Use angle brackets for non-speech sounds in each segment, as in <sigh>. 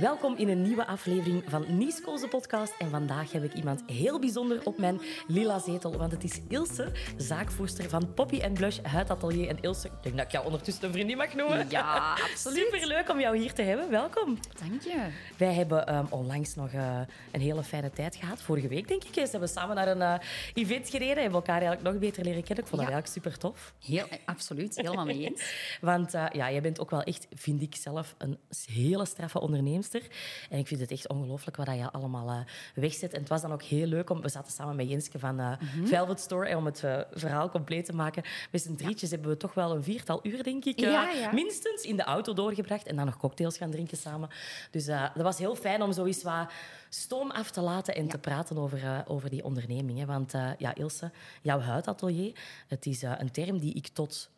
Welkom in een nieuwe aflevering van Niesco's podcast. En vandaag heb ik iemand heel bijzonder op mijn lila zetel. Want het is Ilse, zaakvoerster van Poppy Blush Huidatelier. En Ilse, ik denk dat ik jou ondertussen een vriendin mag noemen. Ja, <laughs> absoluut. Superleuk om jou hier te hebben. Welkom. Dank je. Wij hebben um, onlangs nog uh, een hele fijne tijd gehad. Vorige week, denk ik. Ze hebben samen naar een uh, event gereden. Hebben elkaar eigenlijk nog beter leren kennen. Ik vond dat eigenlijk super tof. Heel, absoluut. Helemaal mee eens. <laughs> Want uh, ja, jij bent ook wel echt, vind ik zelf, een hele straffe ondernemer. En ik vind het echt ongelooflijk wat je allemaal uh, wegzet. En het was dan ook heel leuk om... We zaten samen met Jenske van mm-hmm. Velvet Store. En om het uh, verhaal compleet te maken. Met z'n drietjes hebben we toch wel een viertal uur, denk ik, minstens in de auto doorgebracht. En dan nog cocktails gaan drinken samen. Dus dat was heel fijn om zoiets wat stoom af te laten en te praten over, over die onderneming. Hè. Want ja, Ilse, jouw huidatelier, het is een term die ik tot...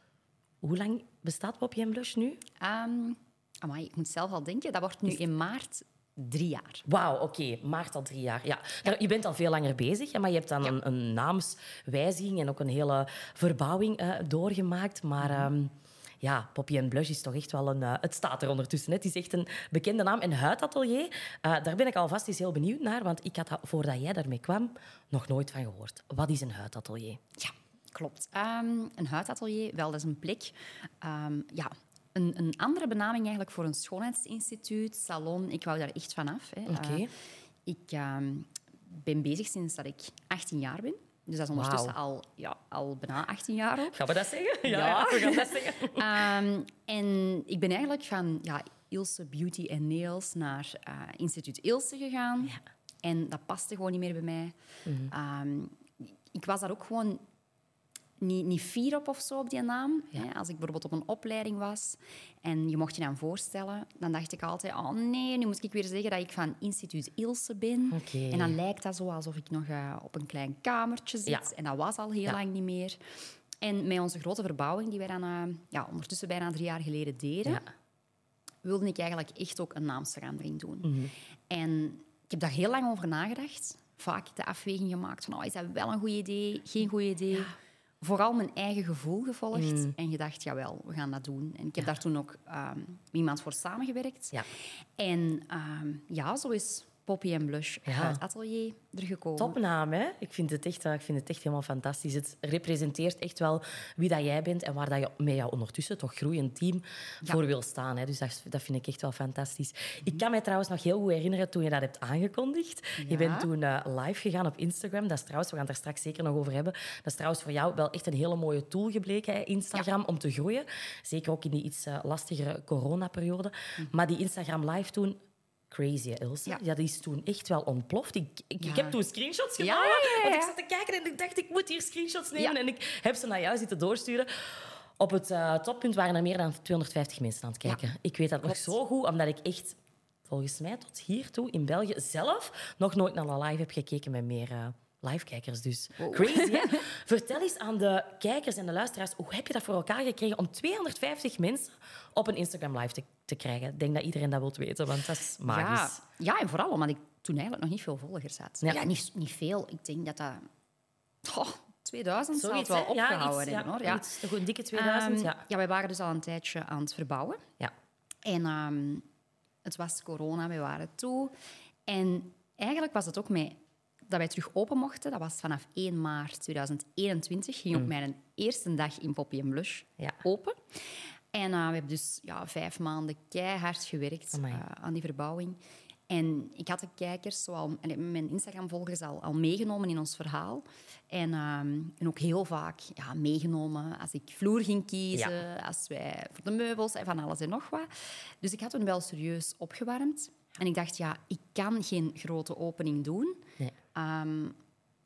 Hoe lang bestaat Poppy Blush nu? Um Amai, ik moet zelf al denken, dat wordt nu in maart drie jaar. Wauw, oké. Okay. Maart al drie jaar. Ja. ja. Je bent al veel langer bezig, maar je hebt dan ja. een, een, naamswijziging en ook een hele verbouwing uh, doorgemaakt. Maar... Mm -hmm. um, ja, Poppy Blush is toch echt wel een... Uh, het staat er ondertussen. Hè. Het is echt een bekende naam. En Huidatelier, uh, daar ben ik alvast eens heel benieuwd naar. Want ik had, dat, voordat jij daarmee kwam, nog nooit van gehoord. Wat is een huidatelier? Ja, klopt. Um, een huidatelier, wel, dat is een plek... Um, ja, een, een, andere benaming eigenlijk voor een schoonheidsinstituut, salon. Ik wou daar echt vanaf. Oké. Okay. Uh, ik uh, ben bezig sinds dat ik 18 jaar ben. Dus dat is ondertussen wow. al, ja, al bijna 18 jaar ook. Gaan we dat zeggen? Ja, ja. we gaan dat zeggen. um, <laughs> en ik ben eigenlijk van ja, Ilse Beauty and Nails naar uh, instituut Ilse gegaan. Ja. En dat paste gewoon niet meer bij mij. Mhm. Mm -hmm. um, ik was daar ook gewoon niet, niet fier op of zo op die naam. Ja. Als ik bijvoorbeeld op een opleiding was en je mocht je dan voorstellen, dan dacht ik altijd, oh nee, nu moet ik weer zeggen dat ik van instituut Ilse ben. Okay. En dan lijkt dat zo alsof ik nog uh, op een klein kamertje zit. Ja. En dat was al heel Ja. lang niet meer. En met onze grote verbouwing, die wij dan uh, ja, ondertussen bijna drie jaar geleden deden, wilde ik eigenlijk echt ook een naamsverandering doen. Mhm. En ik heb daar heel lang over nagedacht. Vaak de afweging gemaakt van, oh, is dat wel een goed idee, geen goed idee? Vooral mijn eigen gevoel gevolgd Mm. en gedacht, jawel, we gaan dat doen. En ik heb daar toen ook um, iemand voor samengewerkt. Ja. En um, ja, zo is Poppy Blush Ja. uit Atelier er gekomen. Topnaam, hè? Ik vind, het echt, eh, ik vind het echt helemaal fantastisch. Het representeert echt wel wie dat jij bent en waar dat je met jouw ondertussen toch groeiend team Ja. voor wil staan. Hè? Dus dat, dat vind ik echt wel fantastisch. Ik kan mij trouwens nog heel goed herinneren toen je dat hebt aangekondigd. Je bent toen eh, live gegaan op Instagram. Dat is trouwens, we gaan het daar straks zeker nog over hebben. Dat is trouwens voor jou wel echt een hele mooie tool gebleken, hè, Instagram, om te groeien. Zeker ook in die iets eh, lastigere coronaperiode. Maar die Instagram live toen... Crazy, Ilse. Ja. Ja. die is toen echt wel ontploft. Ik, ik, heb toen screenshots ja, ja, Want ik zat te kijken en ik dacht, ik moet hier screenshots nemen. En ik heb ze naar jou zitten doorsturen. Op het eh, toppunt waren er meer dan 250 mensen aan het kijken. Ik weet dat nog zo goed, omdat ik echt, volgens mij tot hiertoe in België zelf nog nooit naar een live heb gekeken met meer eh, live-kijkers. Dus crazy, hè? <laughs> Vertel eens aan de kijkers en de luisteraars, hoe heb je dat voor elkaar gekregen om 250 mensen op een Instagram live te, te krijgen? Ik denk dat iedereen dat wil weten, want dat is ja, magisch. ja, en vooral omdat ik toen eigenlijk nog niet veel volgers had. Ja. Ja, niet, niet veel. Ik denk dat dat... Oh, 2000 zal het wel hè? Ja, opgehouden iets, ja, hoor. Ja. iets, een dikke 2000, Ehm, ja. ja, wij waren dus al een tijdje aan het verbouwen. ja. En ehm, het was corona, we waren toe. En eigenlijk was het ook mee dat wij terug open mochten. Dat was vanaf 1 maart 2021. Ging ook mijn eerste dag in Poppy Blush Ja. open. En eh, we hebben dus ja, vijf maanden keihard gewerkt eh, aan die verbouwing. En ik had de kijkers, zoal, en mijn Instagram-volgers, al, al meegenomen in ons verhaal. En, ehm, en ook heel vaak ja, meegenomen als ik vloer ging kiezen, als wij voor de meubels en van alles en nog wat. Dus ik had toen wel serieus opgewarmd. En ik dacht, ja, ik kan geen grote opening doen. Nee. Ehm,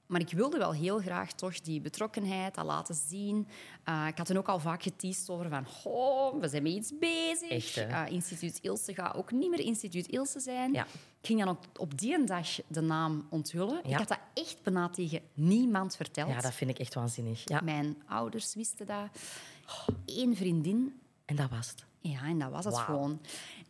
maar ik wilde wel heel graag toch die betrokkenheid dat laten zien. Uh, ik had toen ook al vaak geteased over van... Oh, we zijn met iets bezig. Echt? Uh, instituut Ilse gaat ook niet meer Instituut Ilse zijn. Ja. Ik ging dan ook op die dag de naam onthullen. Ja. Ik had dat echt bijna tegen niemand verteld. ja, dat vind ik echt waanzinnig. Ja. Mijn ouders wisten dat. Eén vriendin. En dat was het. Ja, en dat was het gewoon.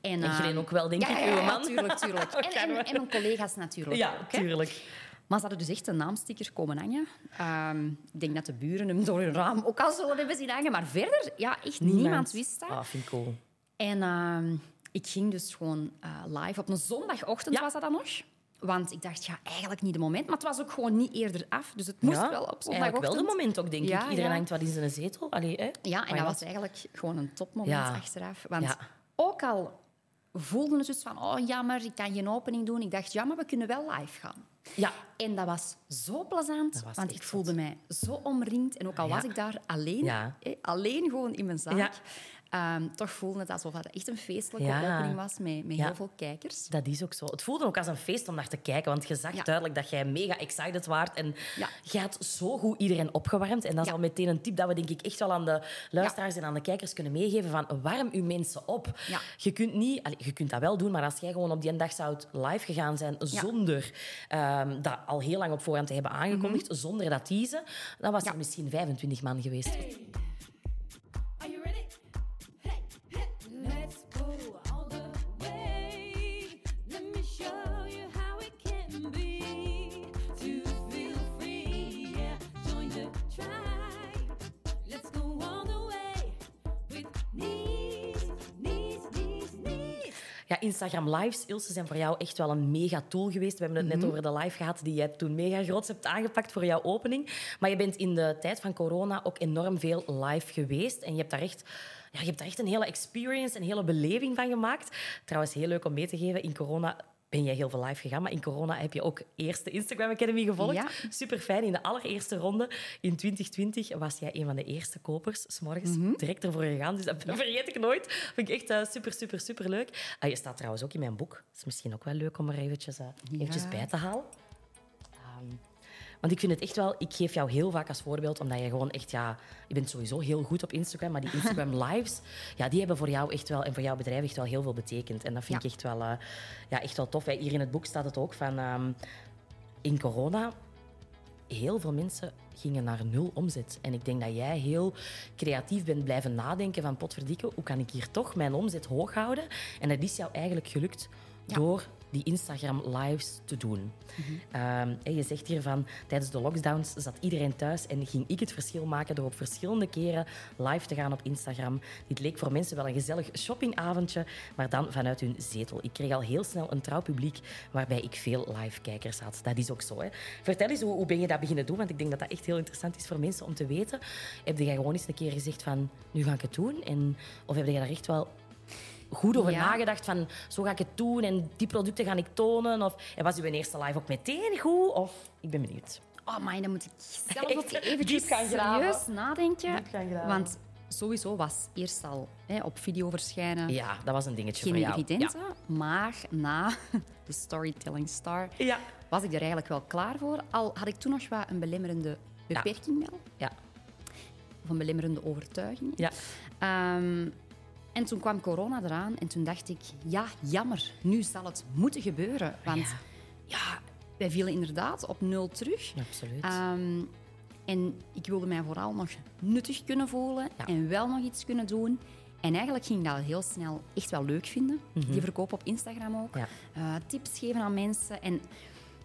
En, En Glen ook wel, denk ja, ik, ja, uw man. tuurlijk, tuurlijk. <laughs> En, en, en mijn collega's natuurlijk Ja, ook. tuurlijk. Maar ze hadden dus echt een naamsticker komen hangen. Ehm, ik denk dat de buren hem door hun raam ook al zullen hebben zien hangen. Maar verder, ja, echt niemand, wist dat. Ah, vind ik cool. En ehm, ik ging dus gewoon eh, live. Op een zondagochtend Ja. was dat dan nog. Want ik dacht, ja, eigenlijk niet de moment. Maar het was ook gewoon niet eerder af. Dus het moest Ja, wel op zondagochtend. wel de moment ook, denk Ja, ik. Iedereen hangt wat in zijn zetel. Allee, hè? Ja, en dat was eigenlijk gewoon een topmoment achteraf. Want ook al voelden ze dus van, oh jammer, ik kan geen opening doen. Ik dacht, ja, maar we kunnen wel live gaan. Ja, En dat was zo plezant, was want ik voelde mij zo omringd. En ook al Ja. was ik daar alleen, Ja. alleen gewoon in mijn zaak, Ehm, toch voelde het alsof het echt een feestelijke Ja. opening was met, met Ja. heel veel kijkers. dat is ook zo. Het voelde ook als een feest om naar te kijken, want je zag Ja. duidelijk dat jij mega excited waart. En Ja. je had zo goed iedereen opgewarmd. En dat is Ja. al meteen een tip dat we denk ik echt wel aan de luisteraars en aan de kijkers kunnen meegeven van warm uw mensen op. Ja. Je kunt niet... allee, je kunt dat wel doen, maar als jij gewoon op die dag zou live gegaan zijn zonder ehm, dat al heel lang op voorhand te hebben aangekondigd, zonder dat teasen, dan was Ja. er misschien 25 man geweest. Instagram Lives, Ilse, zijn voor jou echt wel een mega tool geweest. We hebben het net over de live gehad die jij toen mega groots hebt aangepakt voor jouw opening. Maar je bent in de tijd van corona ook enorm veel live geweest. En je hebt daar echt, ja, je hebt daar echt een hele experience, een hele beleving van gemaakt. Trouwens, heel leuk om mee te geven. In corona ben jij heel veel live gegaan, maar in corona heb je ook eerst de Instagram Academy gevolgd. Ja. Super fijn. In de allereerste ronde in 2020 was jij een van de eerste kopers, s morgens direct ervoor gegaan. Dus dat <laughs> vergeet ik nooit. Vind ik echt eh, super, super, super leuk. Ah, je staat trouwens ook in mijn boek. Dat is misschien ook wel leuk om er eventjes, eh, eventjes bij te halen. Ehm, want ik vind het echt wel, ik geef jou heel vaak als voorbeeld, omdat je gewoon echt, ja, je bent sowieso heel goed op Instagram, maar die Instagram <laughs> lives, ja, die hebben voor jou echt wel en voor jouw bedrijf echt wel heel veel betekend. En dat vind Ja. ik echt wel, eh, ja, echt wel tof. Hè. Hier in het boek staat het ook van, ehm, in corona, heel veel mensen gingen naar nul omzet. En ik denk dat jij heel creatief bent blijven nadenken van potverdikke, hoe kan ik hier toch mijn omzet hoog houden? En dat is jou eigenlijk gelukt Ja. door die Instagram lives te doen. Ehm, je zegt hier van, tijdens de lockdowns zat iedereen thuis en ging ik het verschil maken door op verschillende keren live te gaan op Instagram. Dit leek voor mensen wel een gezellig shoppingavondje, maar dan vanuit hun zetel. Ik kreeg al heel snel een trouw publiek waarbij ik veel live-kijkers had. Dat is ook zo. Hè. Vertel eens, hoe, hoe ben je dat beginnen doen? Want ik denk dat dat echt heel interessant is voor mensen om te weten. Heb jij gewoon eens een keer gezegd van, nu ga ik het doen? En, of heb je daar echt wel goed over Ja. nagedacht van zo ga ik het doen en die producten ga ik tonen? Of en was uw eerste live ook meteen goed? Of ik ben benieuwd. Oh, maar dan moet ik zelf ook eventjes serieus nadenken. Want sowieso was eerst al hè, op video verschijnen Ja, dat was een dingetje geen voor jou. evidente. Maar na <laughs> de Storytelling Star Ja. ja. was ik er eigenlijk wel klaar voor. Al had ik toen nog wat een belemmerende beperking wel. Ja. Of een belemmerende overtuiging. Ja. Ehm, en toen kwam corona eraan en toen dacht ik, ja, jammer, nu zal het moeten gebeuren. Want Ja. ja, wij vielen inderdaad op nul terug. Absoluut. Ehm, en ik wilde mij vooral nog nuttig kunnen voelen Ja. en wel nog iets kunnen doen. En eigenlijk ging ik dat heel snel echt wel leuk vinden. Die verkoop op Instagram ook. Mhm. Ja. Eh, tips geven aan mensen. En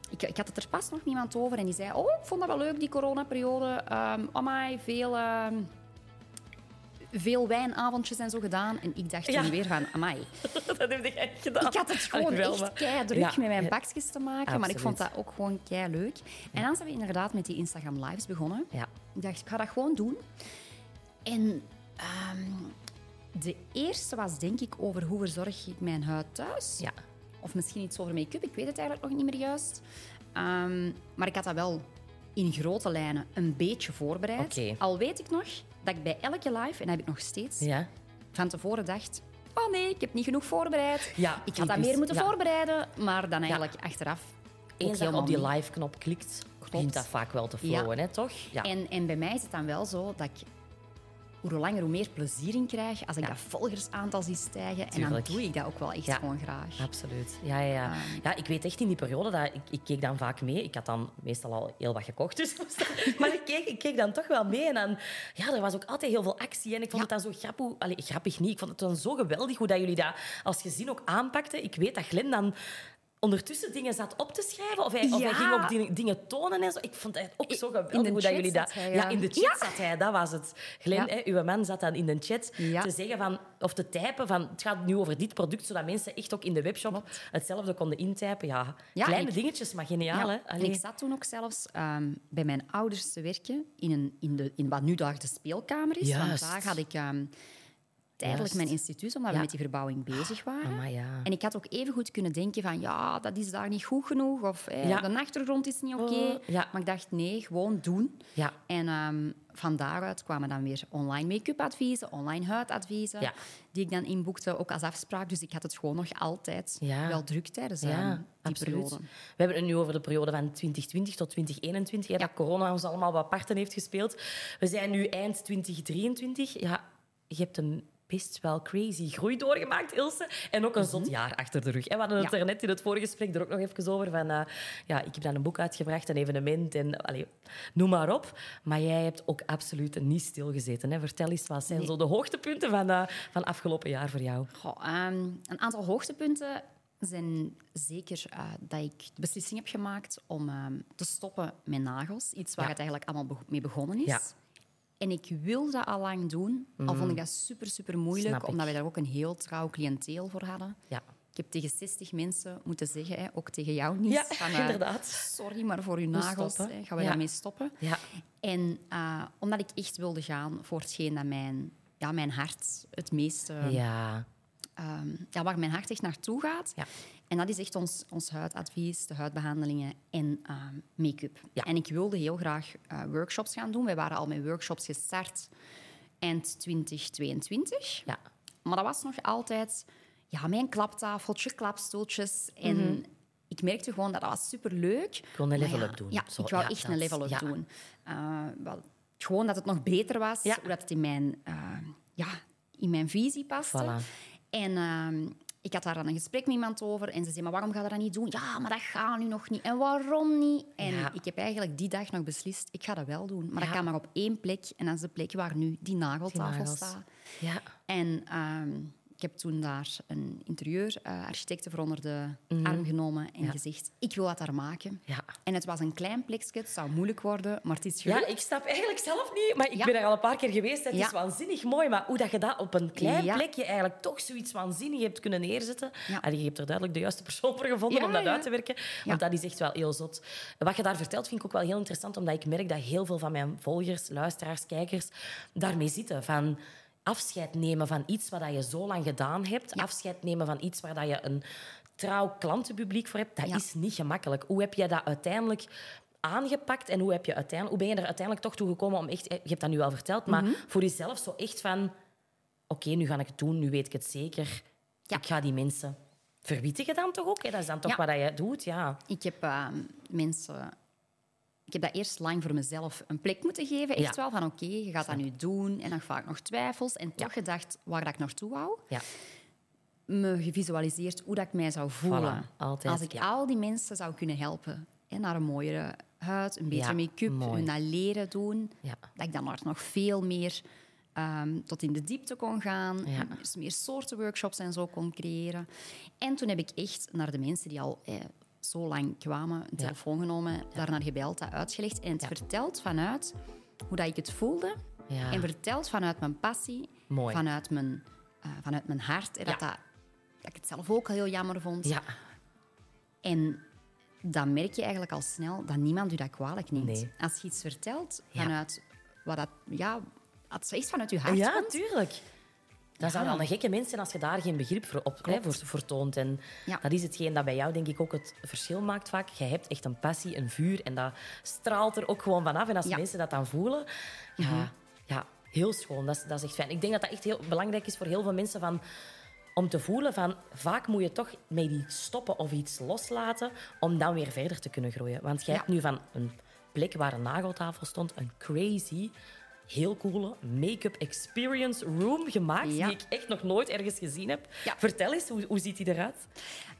ik, ik had het er pas nog niemand over en die zei... Oh, ik vond dat wel leuk, die coronaperiode. Um, amai, veel, ehm, veel wijnavondjes en zo gedaan. En ik dacht Ja. toen weer van... Amai, <laughs> dat heb ik echt gedaan. ik had het gewoon wel, echt maar- kei druk Ja. met mijn bakjes te maken. Maar ik vond dat ook gewoon kei leuk. En dan zijn we inderdaad met die Instagram Lives begonnen. Ja. Ik dacht, ik ga dat gewoon doen. En ehm, de eerste was denk ik over hoe verzorg ik mijn huid thuis. Ja. Of misschien iets over make-up, ik weet het eigenlijk nog niet meer juist. Ehm, maar ik had dat wel in grote lijnen een beetje voorbereid. Al weet ik nog dat ik bij elke live, en dat heb ik nog steeds, Ja. van tevoren dacht... Oh nee, ik heb niet genoeg voorbereid. Ja, ik had dat wist- meer moeten ja. voorbereiden. Maar dan eigenlijk achteraf Eens dat je op die live-knop klikt, begint dat vaak wel te flowen, hè, toch? Ja. En, en bij mij is het dan wel zo dat ik hoe langer hoe meer plezier in krijg als ik Ja. dat volgersaantal zie stijgen. En dan doe ik dat ook wel echt Ja. gewoon graag. Absoluut. Ja, ja, ja. Ehm. ja, ik weet echt in die periode, dat ik, ik keek dan vaak mee. Ik had dan meestal al heel wat gekocht, dus, <laughs> maar ik keek, ik keek dan toch wel mee. En dan, ja, er was ook altijd heel veel actie. En ik vond het dan zo grappig... Allee, grappig niet. Ik vond het dan zo geweldig hoe dat jullie dat als gezin ook aanpakten. Ik weet dat Glenn dan ondertussen dingen zat op te schrijven? Of hij, of hij ging ook dingen, dingen tonen en zo? Ik vond het ook zo geweldig hoe dat jullie dat... hij, ja. ja. in de chat zat hij, dat was het. Glenn, hè, uw man zat dan in de chat te zeggen van... Of te typen van... Het gaat nu over dit product, zodat mensen echt ook in de webshop hetzelfde konden intypen. Ja, kleine ik- dingetjes, maar geniaal, hè? En ik zat toen ook zelfs ehm, bij mijn ouders te werken in, een, in, de, in wat nu daar de speelkamer is. Want Juist. daar had ik ehm, Juist. mijn instituut, omdat Ja. we met die verbouwing bezig waren. Amai, ja. En ik had ook even goed kunnen denken van ja, dat is daar niet goed genoeg. Of eh, Ja. de achtergrond is niet oké. Oh, ja. Maar ik dacht nee, gewoon doen. Ja. En ehm, van daaruit kwamen dan weer online make-up adviezen, online huidadviezen. Ja. Die ik dan inboekte, ook als afspraak. Dus ik had het gewoon nog altijd Ja. wel druk tijdens ehm, Ja, die absoluut. periode. We hebben het nu over de periode van 2020 tot 2021, hè, dat corona ons allemaal wat parten heeft gespeeld. We zijn nu eind 2023. Ja, je hebt een best wel crazy groei doorgemaakt, Ilse. En ook een zot jaar achter de rug. We hadden het Mhm. Ja. er net in het vorige gesprek er ook nog even over. Van, eh, ja, ik heb dan een boek uitgebracht, een evenement en allee, noem maar op. Maar jij hebt ook absoluut niet stilgezeten. Hè. Vertel eens, wat zijn Nee. zo de hoogtepunten van, eh van afgelopen jaar voor jou? Goh, ehm, een aantal hoogtepunten zijn zeker eh, dat ik de beslissing heb gemaakt om ehm, te stoppen met nagels. Iets waar Ja. het eigenlijk allemaal be- mee begonnen is. Ja. En ik wilde dat al lang doen, al vond ik dat super, super moeilijk, omdat we daar ook een heel trouw cliënteel voor hadden. Ja, Ik heb tegen 60 mensen moeten zeggen, hè, ook tegen jou niet. ja <laughs> van, eh, inderdaad. Sorry, maar voor uw nagels hè, gaan we Ja. daarmee stoppen. Ja. En eh, omdat ik echt wilde gaan voor hetgeen dat mijn, ja, mijn hart het meeste Ja, ehm, ja, waar mijn hart echt naartoe gaat. Ja. En dat is echt ons, ons huidadvies, de huidbehandelingen en ehm, make-up. Ja. En ik wilde heel graag eh, workshops gaan doen. Wij waren al met workshops gestart eind 2022. ja. Maar dat was nog altijd ja, mijn klaptafeltje, klapstoeltjes. En Mhm. ik merkte gewoon dat dat was superleuk. Ik wil een Maar level ja, up doen. Ja, Zo, ik wou ja, echt dat een is- level up ja. doen. Eh, wel, gewoon dat het nog beter was, hoe dat het in mijn, eh, ja, in mijn visie paste. Voilà. En ehm, ik had daar dan een gesprek met iemand over. En ze zei, maar waarom ga je dat niet doen? Ja, maar dat gaat nu nog niet. En waarom niet? En Ja. ik heb eigenlijk die dag nog beslist, ik ga dat wel doen. Maar Ja. dat kan maar op één plek. En dat is de plek waar nu die nageltafel Die staat. Ja. En ehm, heb toen daar een interieurarchitecte voor onder de Mhm. arm genomen en gezegd, ik wil dat daar maken. Ja. En het was een klein plekje, het zou moeilijk worden, maar het is Ja, gelukt. ik snap eigenlijk zelf niet, maar ik Ja. ben er al een paar keer geweest. Het Ja. is waanzinnig mooi, maar hoe dat je dat op een klein Ja. plekje eigenlijk toch zoiets waanzinnig hebt kunnen neerzetten. Ja. Allee, je hebt er duidelijk de juiste persoon voor gevonden Ja, om dat ja. uit te werken, want dat is echt wel heel zot. Wat je daar vertelt vind ik ook wel heel interessant, omdat ik merk dat heel veel van mijn volgers, luisteraars, kijkers daarmee zitten. Van afscheid nemen van iets wat je zo lang gedaan hebt, afscheid nemen van iets waar dat je een trouw klantenpubliek voor hebt, dat Ja. is niet gemakkelijk. Hoe heb je dat uiteindelijk aangepakt en hoe, heb je uiteindelijk, hoe ben je er uiteindelijk toch toe gekomen om echt... Je hebt dat nu al verteld, maar Mhm. voor jezelf zo echt van... Oké, nu ga ik het doen, nu weet ik het zeker. Ja. Ik ga die mensen... Verwittigen dan toch ook? Hè? Dat is dan toch wat je doet, ja. Ik heb ehm, mensen... Ik heb dat eerst lang voor mezelf een plek moeten geven. Echt Ja. wel van, oké, je gaat dat nu doen. En dan vaak nog twijfels. En toch gedacht waar dat ik naartoe wou. ja. Me gevisualiseerd hoe dat ik mij zou voelen. Voilà, altijd, Als ik al die mensen zou kunnen helpen. Hè, naar een mooiere huid, een betere make-up, hun leren doen. Dat ik dan maar nog veel meer ehm, tot in de diepte kon gaan. Meer soorten workshops en zo kon creëren. En toen heb ik echt naar de mensen die al eh, zo lang kwamen, een telefoon genomen, daarnaar gebeld, dat uitgelegd en het verteld vanuit hoe dat ik het voelde. En verteld vanuit mijn passie, Mooi. vanuit mijn, eh, vanuit mijn hart. En dat, dat, dat ik het zelf ook heel jammer vond. Ja, En dan merk je eigenlijk al snel dat niemand u dat kwalijk neemt. Nee. Als je iets vertelt vanuit wat dat, ja, als het echt vanuit je hart ja komt. tuurlijk. Dat Ja. wel een gekke mens zijn als je daar geen begrip voor, op, hè, voor, voor toont. En Ja. dat is hetgeen dat bij jou denk ik ook het verschil maakt vaak. Je hebt echt een passie, een vuur en dat straalt er ook gewoon vanaf. En als Ja. Mhm. mensen dat dan voelen, ja, ja heel schoon. Dat is, dat is echt fijn. Ik denk dat dat echt heel belangrijk is voor heel veel mensen van, om te voelen van vaak moet je toch met iets stoppen of iets loslaten om dan weer verder te kunnen groeien. Want jij Ja. hebt nu van een plek waar een nageltafel stond, een crazy heel coole make-up experience room gemaakt, Ja. die ik echt nog nooit ergens gezien heb. Ja. Vertel eens, hoe, hoe ziet die eruit?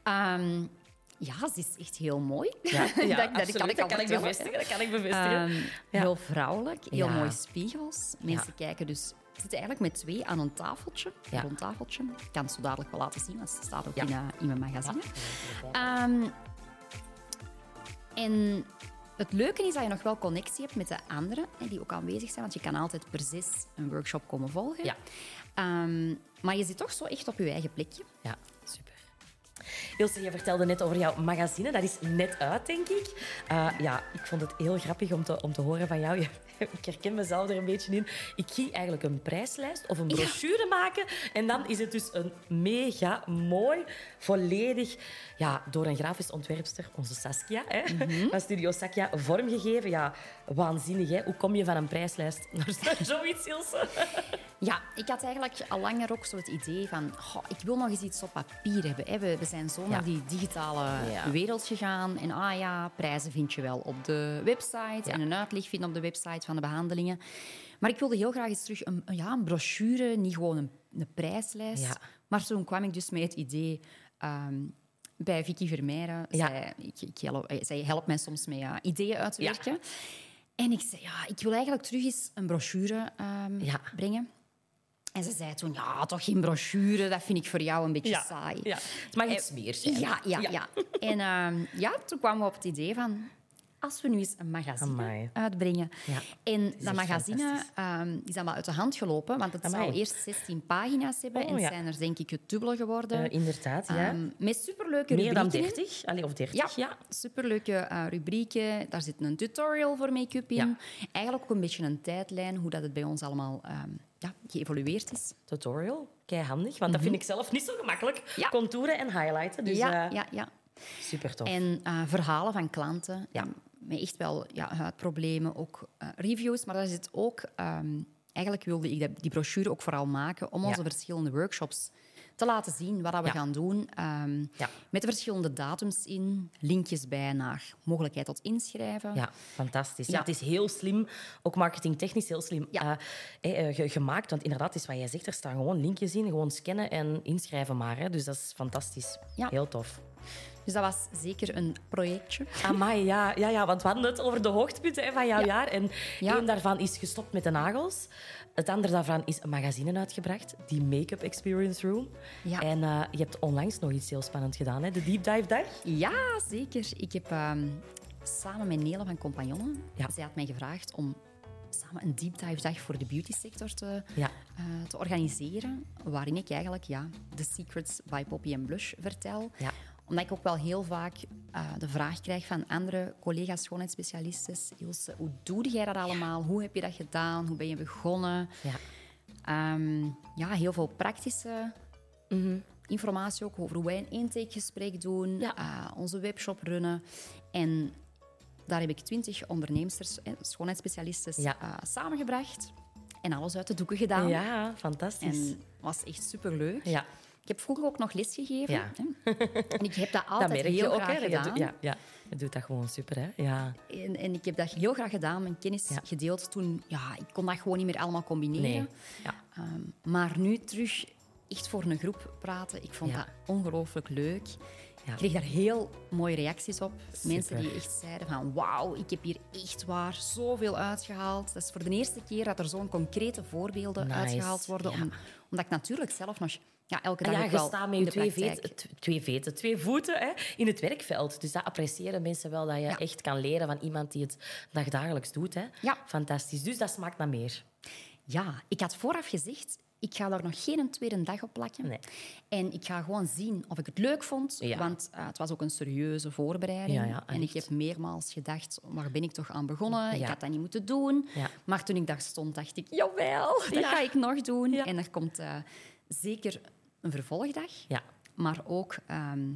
Ehm, ja, ze is echt heel mooi. Ja, <laughs> dat, dat kan ik dat kan ik bevestigen. Dat kan ik bevestigen. Ehm. Heel vrouwelijk, heel Ja. mooie spiegels. Mensen kijken dus zitten eigenlijk met twee aan een tafeltje, Ja. rond tafeltje. Ik kan het zo dadelijk wel laten zien, want het staat ook Ja. in, eh, in mijn magazine. Ja. Ehm, en het leuke is dat je nog wel connectie hebt met de anderen die ook aanwezig zijn, want je kan altijd per zes een workshop komen volgen. Ja. Ehm, maar je zit toch zo echt op je eigen plekje. Ja. Ilse, je vertelde net over jouw magazine. Dat is net uit, denk ik. Eh, ja, ik vond het heel grappig om te, om te horen van jou. <laughs> Ik herken mezelf er een beetje in. Ik ging eigenlijk een prijslijst of een brochure maken. En dan is het dus een mega mooi, volledig ja, door een grafisch ontwerpster, onze Saskia, hè, van Studio Saskia, vormgegeven. Ja, waanzinnig. Hè? Hoe kom je van een prijslijst naar <laughs> zoiets, Ilse? Ja, ik had eigenlijk al langer ook zo het idee van... goh, ik wil nog eens iets op papier hebben. Hè. We, we zijn zo naar die digitale wereld gegaan. En ah ja, prijzen vind je wel op de website. En een uitleg vind je op de website van de behandelingen. Maar ik wilde heel graag eens terug een, ja, een brochure, niet gewoon een, een prijslijst. Maar toen kwam ik dus met het idee... ehm, bij Vicky Vermeijren. Ja. Zij, ik, ik help, eh, zij helpt mij soms met ja, ideeën uit te werken. En ik zei, ja, ik wil eigenlijk terug eens een brochure ehm, Ja. brengen. En ze zei toen, ja, toch geen brochure, dat vind ik voor jou een beetje saai. ja. Het mag iets meer zijn. Ja, ja, ja. En ehm, ja, toen kwamen we op het idee van... Als we nu eens een magazine Amai. uitbrengen. Ja, En dat magazine ehm, is dan wel uit de hand gelopen, want het Amai. zou eerst 16 pagina's hebben. Oh, en ja. zijn er denk ik het dubbele geworden. Eh, inderdaad, ja. Ehm, met superleuke Meer dan rubrieken in. 30? Allee, of 30, Ja, ja. superleuke eh, rubrieken. Daar zit een tutorial voor make-up in. Eigenlijk ook een beetje een tijdlijn, hoe dat het bij ons allemaal ja, geëvolueerd is. Tutorial, kei handig, want dat vind ik zelf niet zo gemakkelijk. Mhm. Ja. Contouren en highlighten, dus ja, eh, ja, ja. super tof. En eh, verhalen van klanten. Ja. Met echt wel ja, huidproblemen, ook eh, reviews. Maar daar zit ook... ehm, eigenlijk wilde ik die brochure ook vooral maken om onze verschillende workshops te laten zien wat we Ja. gaan doen. ehm, Ja. Met de verschillende datums in, linkjes bij naar mogelijkheid tot inschrijven. Ja, fantastisch. Ja. Het is heel slim, ook marketingtechnisch heel slim eh, eh, ge- gemaakt. Want inderdaad, is wat jij zegt, er staan gewoon linkjes in, gewoon scannen en inschrijven maar. Hè. Dus dat is fantastisch. Heel tof. Dus dat was zeker een projectje. Amai, ja, ja, ja, want we hadden het over de hoogtepunten van jouw Ja. jaar. En Ja. één daarvan is gestopt met de nagels. Het andere daarvan is een magazine uitgebracht, die Make-up Experience Room. Ja. En eh, je hebt onlangs nog iets heel spannends gedaan, hè? de Deep Dive Dag. Ja, zeker. Ik heb ehm, samen met Nele van Compagnonnen... Ja. Zij had mij gevraagd om samen een deep dive dag voor de beauty sector te, Ja. eh, te organiseren. Waarin ik eigenlijk ja, de secrets by Poppy en Blush vertel. Ja. Omdat ik ook wel heel vaak eh, de vraag krijg van andere collega's schoonheidsspecialisten. Ilse, hoe doe jij dat allemaal? Hoe heb je dat gedaan? Hoe ben je begonnen? Ja. Ehm, ja, heel veel praktische informatie ook over hoe wij een intakegesprek doen, Ja. eh, onze webshop runnen. En daar heb ik twintig onderneemsters, eh, schoonheidsspecialisten, Ja. eh, samengebracht. En alles uit de doeken gedaan. Ja, fantastisch. En was echt superleuk. Ja, Ik heb vroeger ook nog lesgegeven. Ja. hè. En ik heb dat <laughs> dat altijd merk heel je ook. graag Hè? Gedaan. Ja, ja, je doet dat gewoon super. Hè? Ja. En, en ik heb dat heel graag gedaan, mijn kennis Ja. gedeeld. Toen, ja, ik kon dat gewoon niet meer allemaal combineren. Nee. Ja. Ehm, maar nu terug echt voor een groep praten, ik vond Ja. dat ongelooflijk leuk. Ja. Ik kreeg daar heel mooie reacties op. Mensen Super. die echt zeiden van wauw, ik heb hier echt waar zoveel uitgehaald. Dat is voor de eerste keer dat er zo'n concrete voorbeelden Nice. uitgehaald worden. Ja. Om- omdat ik natuurlijk zelf nog ja, elke dag ja, ook je wel staat met je twee, twee, veten, twee voeten hè, in het werkveld. Dus dat appreciëren mensen wel, dat je Ja. echt kan leren van iemand die het dagdagelijks doet. Hè. Ja. Fantastisch. Dus dat smaakt naar meer. Ja, ik had vooraf gezegd, ik ga daar nog geen tweede dag op plakken. Nee. En ik ga gewoon zien of ik het leuk vond. Ja. Want eh, het was ook een serieuze voorbereiding. Ja, ja, en ik heb meermaals gedacht, waar ben ik toch aan begonnen? Ik had dat niet moeten doen. Maar toen ik daar stond, dacht ik, jawel, dat ga ik nog doen. En er komt eh, zeker een vervolgdag. Ja, Maar ook ehm,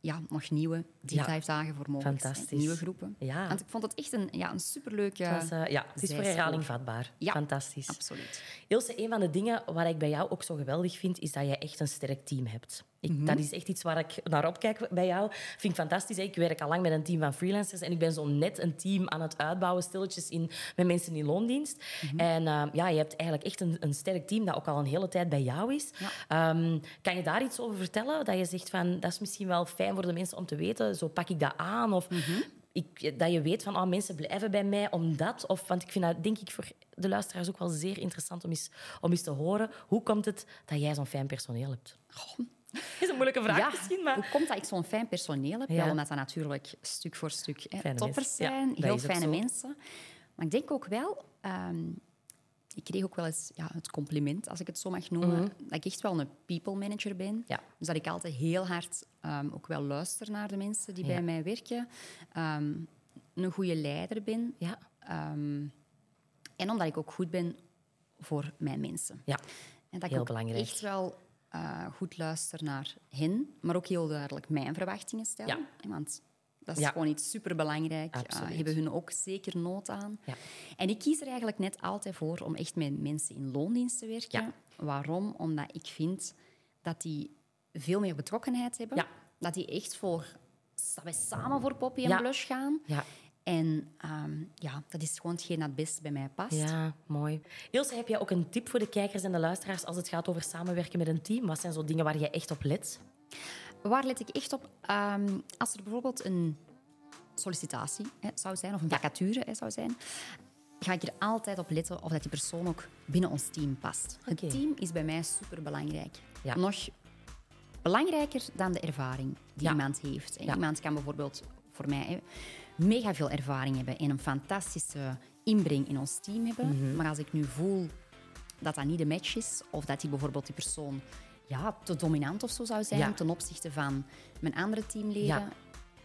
ja, nog nieuwe deep dive dagen voor mogelijk. Fantastisch. Nieuwe groepen. Ja. Want ik vond het echt een, ja, een superleuke... het, was, eh, ja, het is voor herhaling vatbaar. Ja. Fantastisch. Absoluut. Ilse, een van de dingen waar ik bij jou ook zo geweldig vind, is dat je echt een sterk team hebt. Ik, Mhm. Dat is echt iets waar ik naar opkijk bij jou. Vind ik fantastisch. hè. Ik werk al lang met een team van freelancers en ik ben zo net een team aan het uitbouwen, stilletjes in, met mensen in loondienst. Mhm. En eh, ja, je hebt eigenlijk echt een, een sterk team dat ook al een hele tijd bij jou is. Ja. Ehm, kan je daar iets over vertellen? Dat je zegt van, dat is misschien wel fijn voor de mensen om te weten. Zo pak ik dat aan. Of Mhm. ik, dat je weet van oh, mensen blijven bij mij omdat. Of, want ik vind dat denk ik voor de luisteraars ook wel zeer interessant om eens, om eens te horen. Hoe komt het dat jij zo'n fijn personeel hebt? <laughs> is een moeilijke vraag ja, misschien, maar... hoe komt dat ik zo'n fijn personeel heb? Ja. Wel, omdat dat natuurlijk stuk voor stuk hè, toppers. Ja, zijn, dat heel fijne mensen. Maar ik denk ook wel... ehm, ik kreeg ook wel eens ja, het compliment, als ik het zo mag noemen, dat ik echt wel een people manager ben. Mhm. Ja. Dus dat ik altijd heel hard ehm, ook wel luister naar de mensen die Ja. bij mij werken. Ehm, een goede leider ben. Ja, en omdat ik ook goed ben voor mijn mensen. ja. En dat Heel ik belangrijk. echt wel eh, goed luister naar hen, maar ook heel duidelijk mijn verwachtingen stel. Ja. Eh, Want dat is Ja. gewoon iets superbelangrijk. Absoluut. hebben hun ook zeker nood aan. Ja. En ik kies er eigenlijk net altijd voor om echt met mensen in loondienst te werken. Waarom? Omdat ik vind dat die veel meer betrokkenheid hebben. Dat die echt voor... Dat wij samen voor Poppy en. Blush gaan. En ehm, ja, dat is gewoon hetgeen dat het beste bij mij past. Ja, mooi. Ilse, heb jij ook een tip voor de kijkers en de luisteraars als het gaat over samenwerken met een team? Wat zijn zo dingen waar jij echt op let? Waar let ik echt op? Ehm, als er bijvoorbeeld een sollicitatie hè, zou zijn, of een vacature hè, zou zijn, ga ik er altijd op letten of dat die persoon ook binnen ons team past. Het team is bij mij superbelangrijk. Ja. Nog belangrijker dan de ervaring die Ja. iemand heeft. Ja. Iemand kan bijvoorbeeld voor mij hè, mega veel ervaring hebben en een fantastische inbreng in ons team hebben. Mhm. Maar als ik nu voel dat dat niet de match is, of dat die bijvoorbeeld die persoon ja, te dominant of zo zou zijn Ja. ten opzichte van mijn andere teamleden, Ja.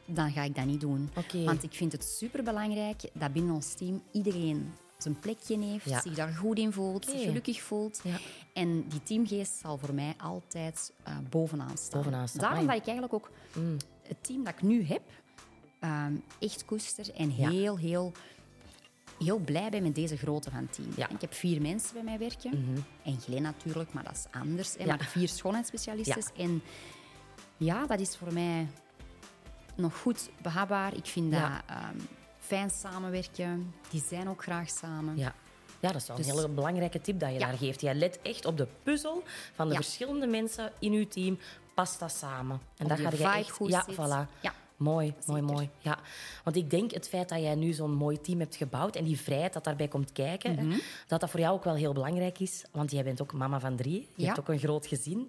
dan ga ik dat niet doen. Want ik vind het superbelangrijk dat binnen ons team iedereen zijn plekje heeft, Ja. zich daar goed in voelt, zich gelukkig voelt. Ja. En die teamgeest zal voor mij altijd eh, bovenaan staan. Bovenaan staan. Daarom dat ik eigenlijk ook het team dat ik nu heb, ehm, echt koester en heel, heel, heel blij ben met deze grootte van team. Ja. Mhm. Ik heb vier mensen bij mij werken. En Glen natuurlijk, maar dat is anders. Hè. Ja. Maar vier schoonheidsspecialisten. En ja, dat is voor mij nog goed behapbaar. Ik vind dat ehm, fijn samenwerken. Die zijn ook graag samen. Ja. Ja, dat is wel een Dus- hele belangrijke tip dat je daar geeft. Jij let echt op de puzzel van de verschillende mensen in je team. Past dat samen? En daar ga je echt... goed ja, zit. voilà. Ja. Mooi, mooi, Zeker. mooi. Ja. Want ik denk het feit dat jij nu zo'n mooi team hebt gebouwd en die vrijheid dat daarbij komt kijken, Mhm. hè, dat dat voor jou ook wel heel belangrijk is. Want jij bent ook mama van drie. Je Ja. Mhm. hebt ook een groot gezin.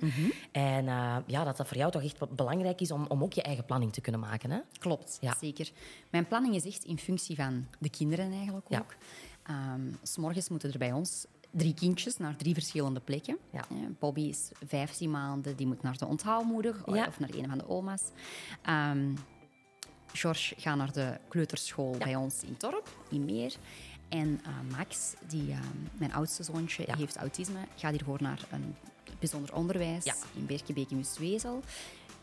En eh, ja, dat dat voor jou toch echt belangrijk is om, om ook je eigen planning te kunnen maken. Hè? Klopt, Ja. zeker. Mijn planning is echt in functie van de kinderen eigenlijk Ja. ook. Ehm, s morgens moeten er bij ons drie kindjes naar drie verschillende plekken. Ja. Eh, Bobby is 15 maanden, die moet naar de onthaalmoeder Ja. of naar een van de oma's. Ehm George gaat naar de kleuterschool bij ons in Torp, in Meer. En eh, Max, die, eh, mijn oudste zoontje, Ja. heeft autisme, gaat hiervoor naar een bijzonder onderwijs Ja. in Berkenbeek in Wustwezel.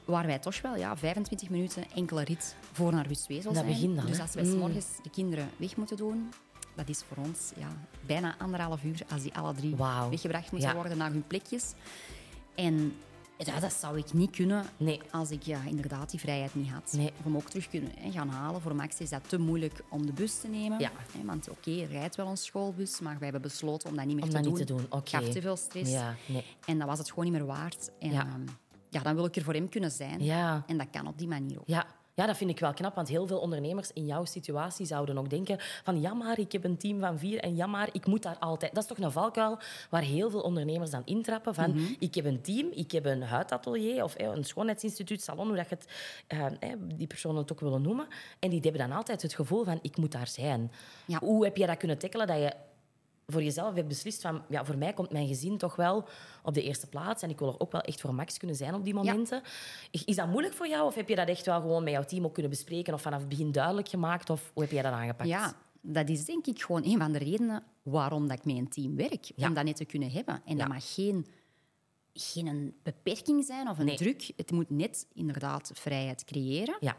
Waar wij toch wel ja, 25 minuten enkele rit voor naar Wustwezel Dat zijn. dan, dus als wij Mm. s morgens de kinderen weg moeten doen, dat is voor ons ja, bijna anderhalf uur als die alle drie weggebracht moeten worden naar hun plekjes. En ja, dat zou ik niet kunnen Nee. als ik ja, inderdaad die vrijheid niet had. Nee. Hem ook terug kunnen hè, gaan halen. Voor Max is dat te moeilijk om de bus te nemen. Ja. Hè, want oké, rijdt wel een schoolbus, maar wij hebben besloten om dat niet meer Om te dat doen. niet te doen, gaf te veel stress. Ja, nee. En dan was het gewoon niet meer waard. En Ja. ehm, ja, dan wil ik er voor hem kunnen zijn. Ja. En dat kan op die manier ook. Ja. Ja, dat vind ik wel knap, want heel veel ondernemers in jouw situatie zouden ook denken van ja maar, ik heb een team van vier en ja maar, ik moet daar altijd... Dat is toch een valkuil waar heel veel ondernemers dan intrappen van Mhm. ik heb een team, ik heb een huidatelier of eh, een schoonheidsinstituut, salon, hoe dat je het, eh, eh, die personen het ook willen noemen. En die hebben dan altijd het gevoel van ik moet daar zijn. Ja. Hoe heb je dat kunnen tackelen dat je voor jezelf hebt beslist van ja, voor mij komt mijn gezin toch wel op de eerste plaats en ik wil er ook wel echt voor Max kunnen zijn op die momenten. Is dat moeilijk voor jou of heb je dat echt wel gewoon met jouw team ook kunnen bespreken of vanaf het begin duidelijk gemaakt of hoe heb jij dat aangepakt? Ja, dat is denk ik gewoon een van de redenen waarom dat ik met een team werk. Ja. Om dat net te kunnen hebben. En dat mag geen, geen beperking zijn of een Nee. druk. Het moet net inderdaad vrijheid creëren. Ja,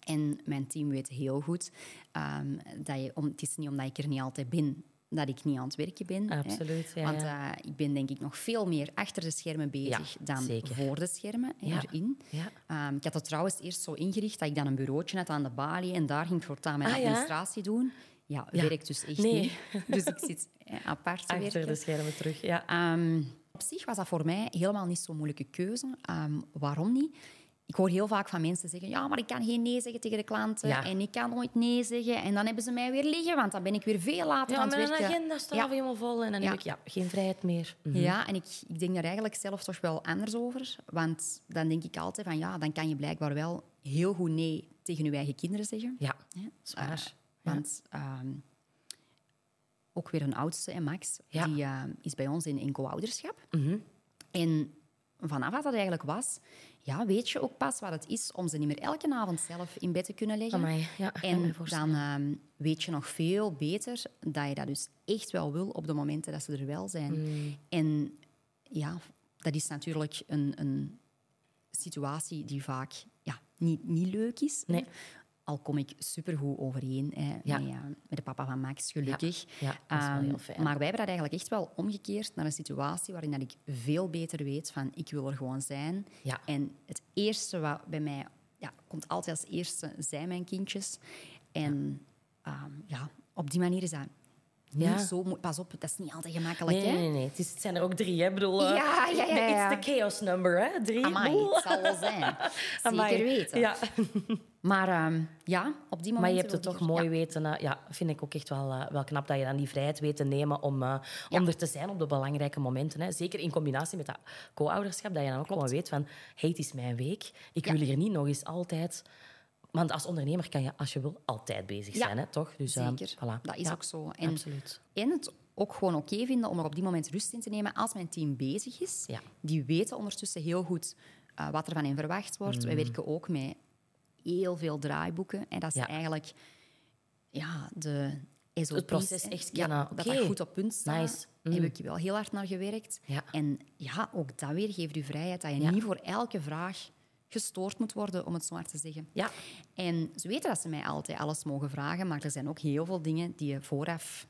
En mijn team weet heel goed ehm, dat je, om, het is niet omdat ik er niet altijd ben dat ik niet aan het werken ben. hè. Absoluut, ja, Want eh, ik ben denk ik nog veel meer achter de schermen bezig Ja, dan zeker. voor de schermen Ja, erin. ja. Ehm, ik had het trouwens eerst zo ingericht dat ik dan een bureautje had aan de balie en daar ging ik voortaan mijn Ah, administratie doen. Ja, werkt dus echt Nee. niet. Dus ik zit apart te achter werken. de schermen terug. Ja. Ehm, op zich was dat voor mij helemaal niet zo'n moeilijke keuze. Ehm, waarom niet? Ik hoor heel vaak van mensen zeggen, ja, maar ik kan geen nee zeggen tegen de klanten Ja. en ik kan nooit nee zeggen. En dan hebben ze mij weer liggen, want dan ben ik weer veel later Ja, aan het mijn werken. agenda staat Ja. helemaal vol en dan heb ik ja, geen vrijheid meer. Mhm. Ja, en ik, ik denk daar eigenlijk zelf toch wel anders over. Want dan denk ik altijd van, ja, dan kan je blijkbaar wel heel goed nee tegen je eigen kinderen zeggen. Ja, zwaar. Eh, want ehm, ook weer een oudste, Max, die eh, is bij ons in, in co-ouderschap. Mhm. En vanaf wat dat eigenlijk was, ja, weet je ook pas wat het is om ze niet meer elke avond zelf in bed te kunnen leggen. Amai, ja, en dan ehm, weet je nog veel beter dat je dat dus echt wel wil op de momenten dat ze er wel zijn. Mm. En ja, dat is natuurlijk een, een situatie die vaak ja, niet, niet leuk is. Nee. Al kom ik supergoed overeen hè, Ja. met, met de papa van Max, gelukkig. Ja, dat is wel Ehm, heel fijn. Maar wij hebben dat eigenlijk echt wel omgekeerd naar een situatie waarin dat ik veel beter weet van ik wil er gewoon zijn. Ja. En het eerste wat bij mij ja, komt altijd als eerste zijn mijn kindjes. En ja, ja op die manier is dat niet Ja. zo... Pas op, dat is niet altijd gemakkelijk. Nee, hè? nee, nee. Het, is, het zijn er ook drie, hè? Ik bedoel, eh, Ja, ja, ja, ja. It's the chaos number, hè? Drie. Amai, Boel. het zal wel zijn. <laughs> Amai. Zeker weten. Ja. Maar ehm, ja, op die moment... Maar je hebt het toch mooi weten. eh, ja, vind ik ook echt wel, eh, wel knap dat je dan die vrijheid weet te nemen om, eh, om er te zijn op de belangrijke momenten. Hè. Zeker in combinatie met dat co-ouderschap, dat je dan ook gewoon weet van, hey, het is mijn week. Ik Ja. wil hier niet nog eens altijd... Want als ondernemer kan je, als je wil, altijd bezig Ja. zijn, hè, toch? Dus, eh, Zeker, voilà. dat is Ja, ook zo. En, Absoluut. en het ook gewoon oké vinden om er op die moment rust in te nemen als mijn team bezig is. Ja. Die weten ondertussen heel goed eh, wat er van hen verwacht wordt. Mm. Wij werken ook met heel veel draaiboeken. En dat is Ja. eigenlijk ja, de SOP's, Het proces echt Ja, kennen. Dat dat goed op punt staat. Nice. Mm. Heb ik wel heel hard naar gewerkt. Ja. En ja, ook dat weer geeft u vrijheid. Dat je Ja. niet voor elke vraag gestoord moet worden, om het zo maar te zeggen. Ja. En ze weten dat ze mij altijd alles mogen vragen, maar er zijn ook heel veel dingen die je vooraf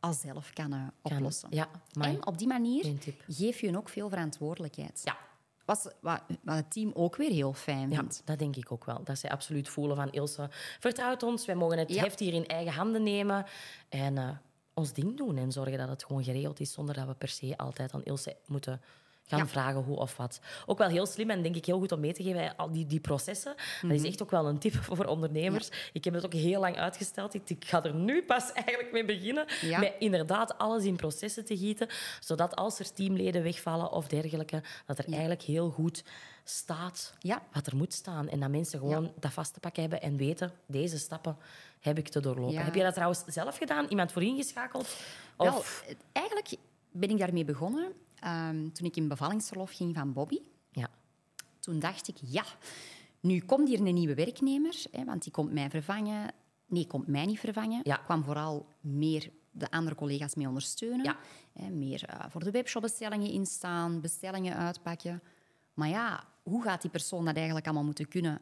al zelf kan eh, Kan- oplossen. Ja, maar En op die manier geef je hun ook veel verantwoordelijkheid. Ja. Wat, wat, wat het team ook weer heel fijn Ja, vindt. dat denk ik ook wel. Dat zij absoluut voelen van Ilse vertrouwt ons. Wij mogen het Ja. heft hier in eigen handen nemen en eh, ons ding doen. En zorgen dat het gewoon geregeld is zonder dat we per se altijd aan Ilse moeten gaan Ja. vragen hoe of wat. Ook wel heel slim en denk ik heel goed om mee te geven. Al die, die processen, dat Mhm. is echt ook wel een tip <laughs> voor ondernemers. Ik heb het ook heel lang uitgesteld. Ik, ik ga er nu pas <laughs> eigenlijk mee beginnen. Ja. Met inderdaad alles in processen te gieten. Zodat als er teamleden wegvallen of dergelijke, dat er eigenlijk heel goed staat Ja. wat er moet staan. En dat mensen gewoon dat vast te pakken hebben en weten, deze stappen heb ik te doorlopen. Heb je dat trouwens zelf gedaan? Iemand voor ingeschakeld? Of... het- eigenlijk ben ik daarmee begonnen ehm, toen ik in bevallingsverlof ging van Bobby. Ja. Toen dacht ik, ja, nu komt hier een nieuwe werknemer, hè, want die komt mij vervangen. Nee, komt mij niet vervangen. Ja. kwam vooral meer de andere collega's mee ondersteunen. Ja. Hè, meer eh, voor de webshopbestellingen instaan, bestellingen uitpakken. Maar ja, hoe gaat die persoon dat eigenlijk allemaal moeten kunnen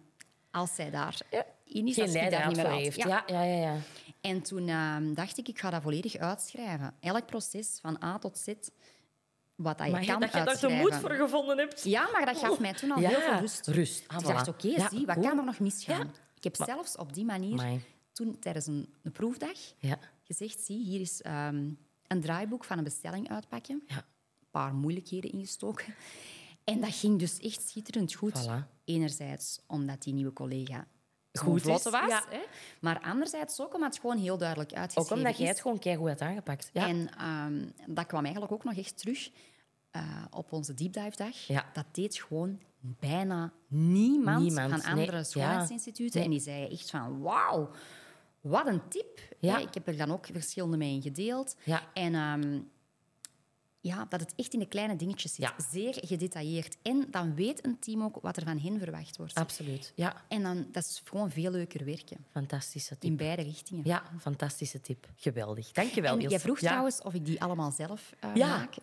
als zij daar eh, in is, Geen als daar niet meer heeft. Ja. Ja, ja, ja. ja. En toen ehm, dacht ik, ik ga dat volledig uitschrijven. Elk proces van A tot Z, wat dat je Maar kan dat je daar de moed voor gevonden hebt. Ja, maar dat gaf mij toen al Ja, heel veel rust. rust. Ah, ik voilà. dacht, oké, Ja, zie, wat kan er nog misgaan? Ik heb zelfs op die manier, toen tijdens een, een proefdag, Ja. gezegd, zie, hier is ehm, een draaiboek van een bestelling uitpakken. Een paar moeilijkheden ingestoken. En dat ging dus echt schitterend goed. Voilà. Enerzijds omdat die nieuwe collega Goed is, vlotte was. ja. Hè? Maar anderzijds ook omdat het gewoon heel duidelijk uitgeschreven Ook omdat jij is. het gewoon keigoed hebt aangepakt. Ja. En ehm, dat kwam eigenlijk ook nog echt terug eh, op onze deep dive dag. Ja. Dat deed gewoon bijna niemand, Niemand, van andere. Nee. En die zeiden echt van, wauw, wat een tip. Ja. Hè, Ik heb er dan ook verschillende mee in gedeeld. Ja. En ehm, ja, dat het echt in de kleine dingetjes zit. Ja. Zeer gedetailleerd. En dan weet een team ook wat er van hen verwacht wordt. Absoluut. Ja, En dan, dat is gewoon veel leuker werken. fantastische tip. In beide richtingen. Ja, fantastische tip. Geweldig. Dank je wel, en Ilse. jij vroeg Ja. trouwens of ik die allemaal zelf eh, Ja. maak.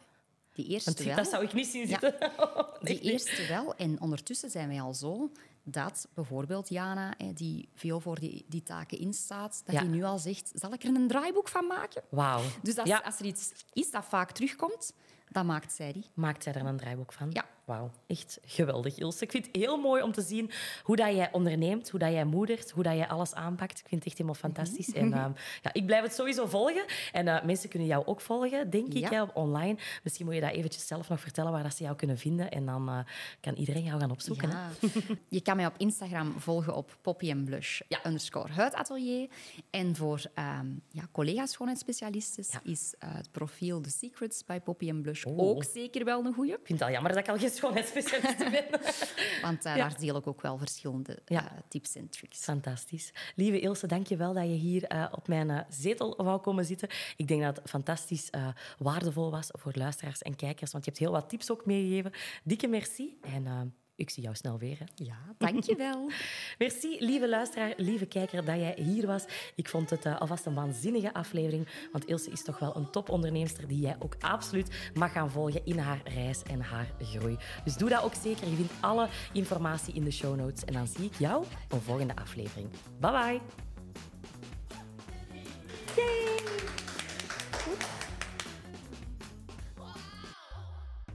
Die eerste wel. dat zou ik niet zien Ja. zitten. <laughs> Die eerste wel. En ondertussen zijn wij al zo dat bijvoorbeeld Jana, die veel voor die, die taken instaat, dat Ja. die nu al zegt, zal ik er een draaiboek van maken? Wauw. Dus als, Ja. als er iets is dat vaak terugkomt, dan maakt zij die. Maakt zij er een draaiboek van? Ja. Wauw, echt geweldig, Ilse. Ik vind het heel mooi om te zien hoe dat jij onderneemt, hoe dat jij moedert, hoe dat jij alles aanpakt. Ik vind het echt helemaal fantastisch. En ehm, ja, ik blijf het sowieso volgen. En eh, mensen kunnen jou ook volgen, denk ik, hè, online. Misschien moet je dat eventjes zelf nog vertellen waar dat ze jou kunnen vinden. En dan eh, kan iedereen jou gaan opzoeken. hè. Je kan mij op Instagram volgen op Poppy and Blush Ja. underscore huidatelier. En voor ehm, ja, collega's schoonheidsspecialisten is eh, het profiel The Secrets bij Poppy Blush Oh. ook zeker wel een goeie. Ik vind het al jammer dat ik al schoonheidsspecialist ben. <laughs> Want daar deel ik ook wel verschillende eh, tips en tricks. Fantastisch. Lieve Ilse, dank je wel dat je hier eh, op mijn eh, zetel wou komen zitten. Ik denk dat het fantastisch waardevol was voor luisteraars en kijkers, want je hebt heel wat tips ook meegegeven. Dikke merci en ik zie jou snel weer. Hè? Ja, dankjewel. <laughs> Merci, lieve luisteraar, lieve kijker, dat jij hier was. Ik vond het eh, alvast een waanzinnige aflevering. Want Ilse is toch wel een topondernemster die jij ook absoluut mag gaan volgen in haar reis en haar groei. Dus doe dat ook zeker. Je vindt alle informatie in de show notes. En dan zie ik jou een volgende aflevering. Bye bye.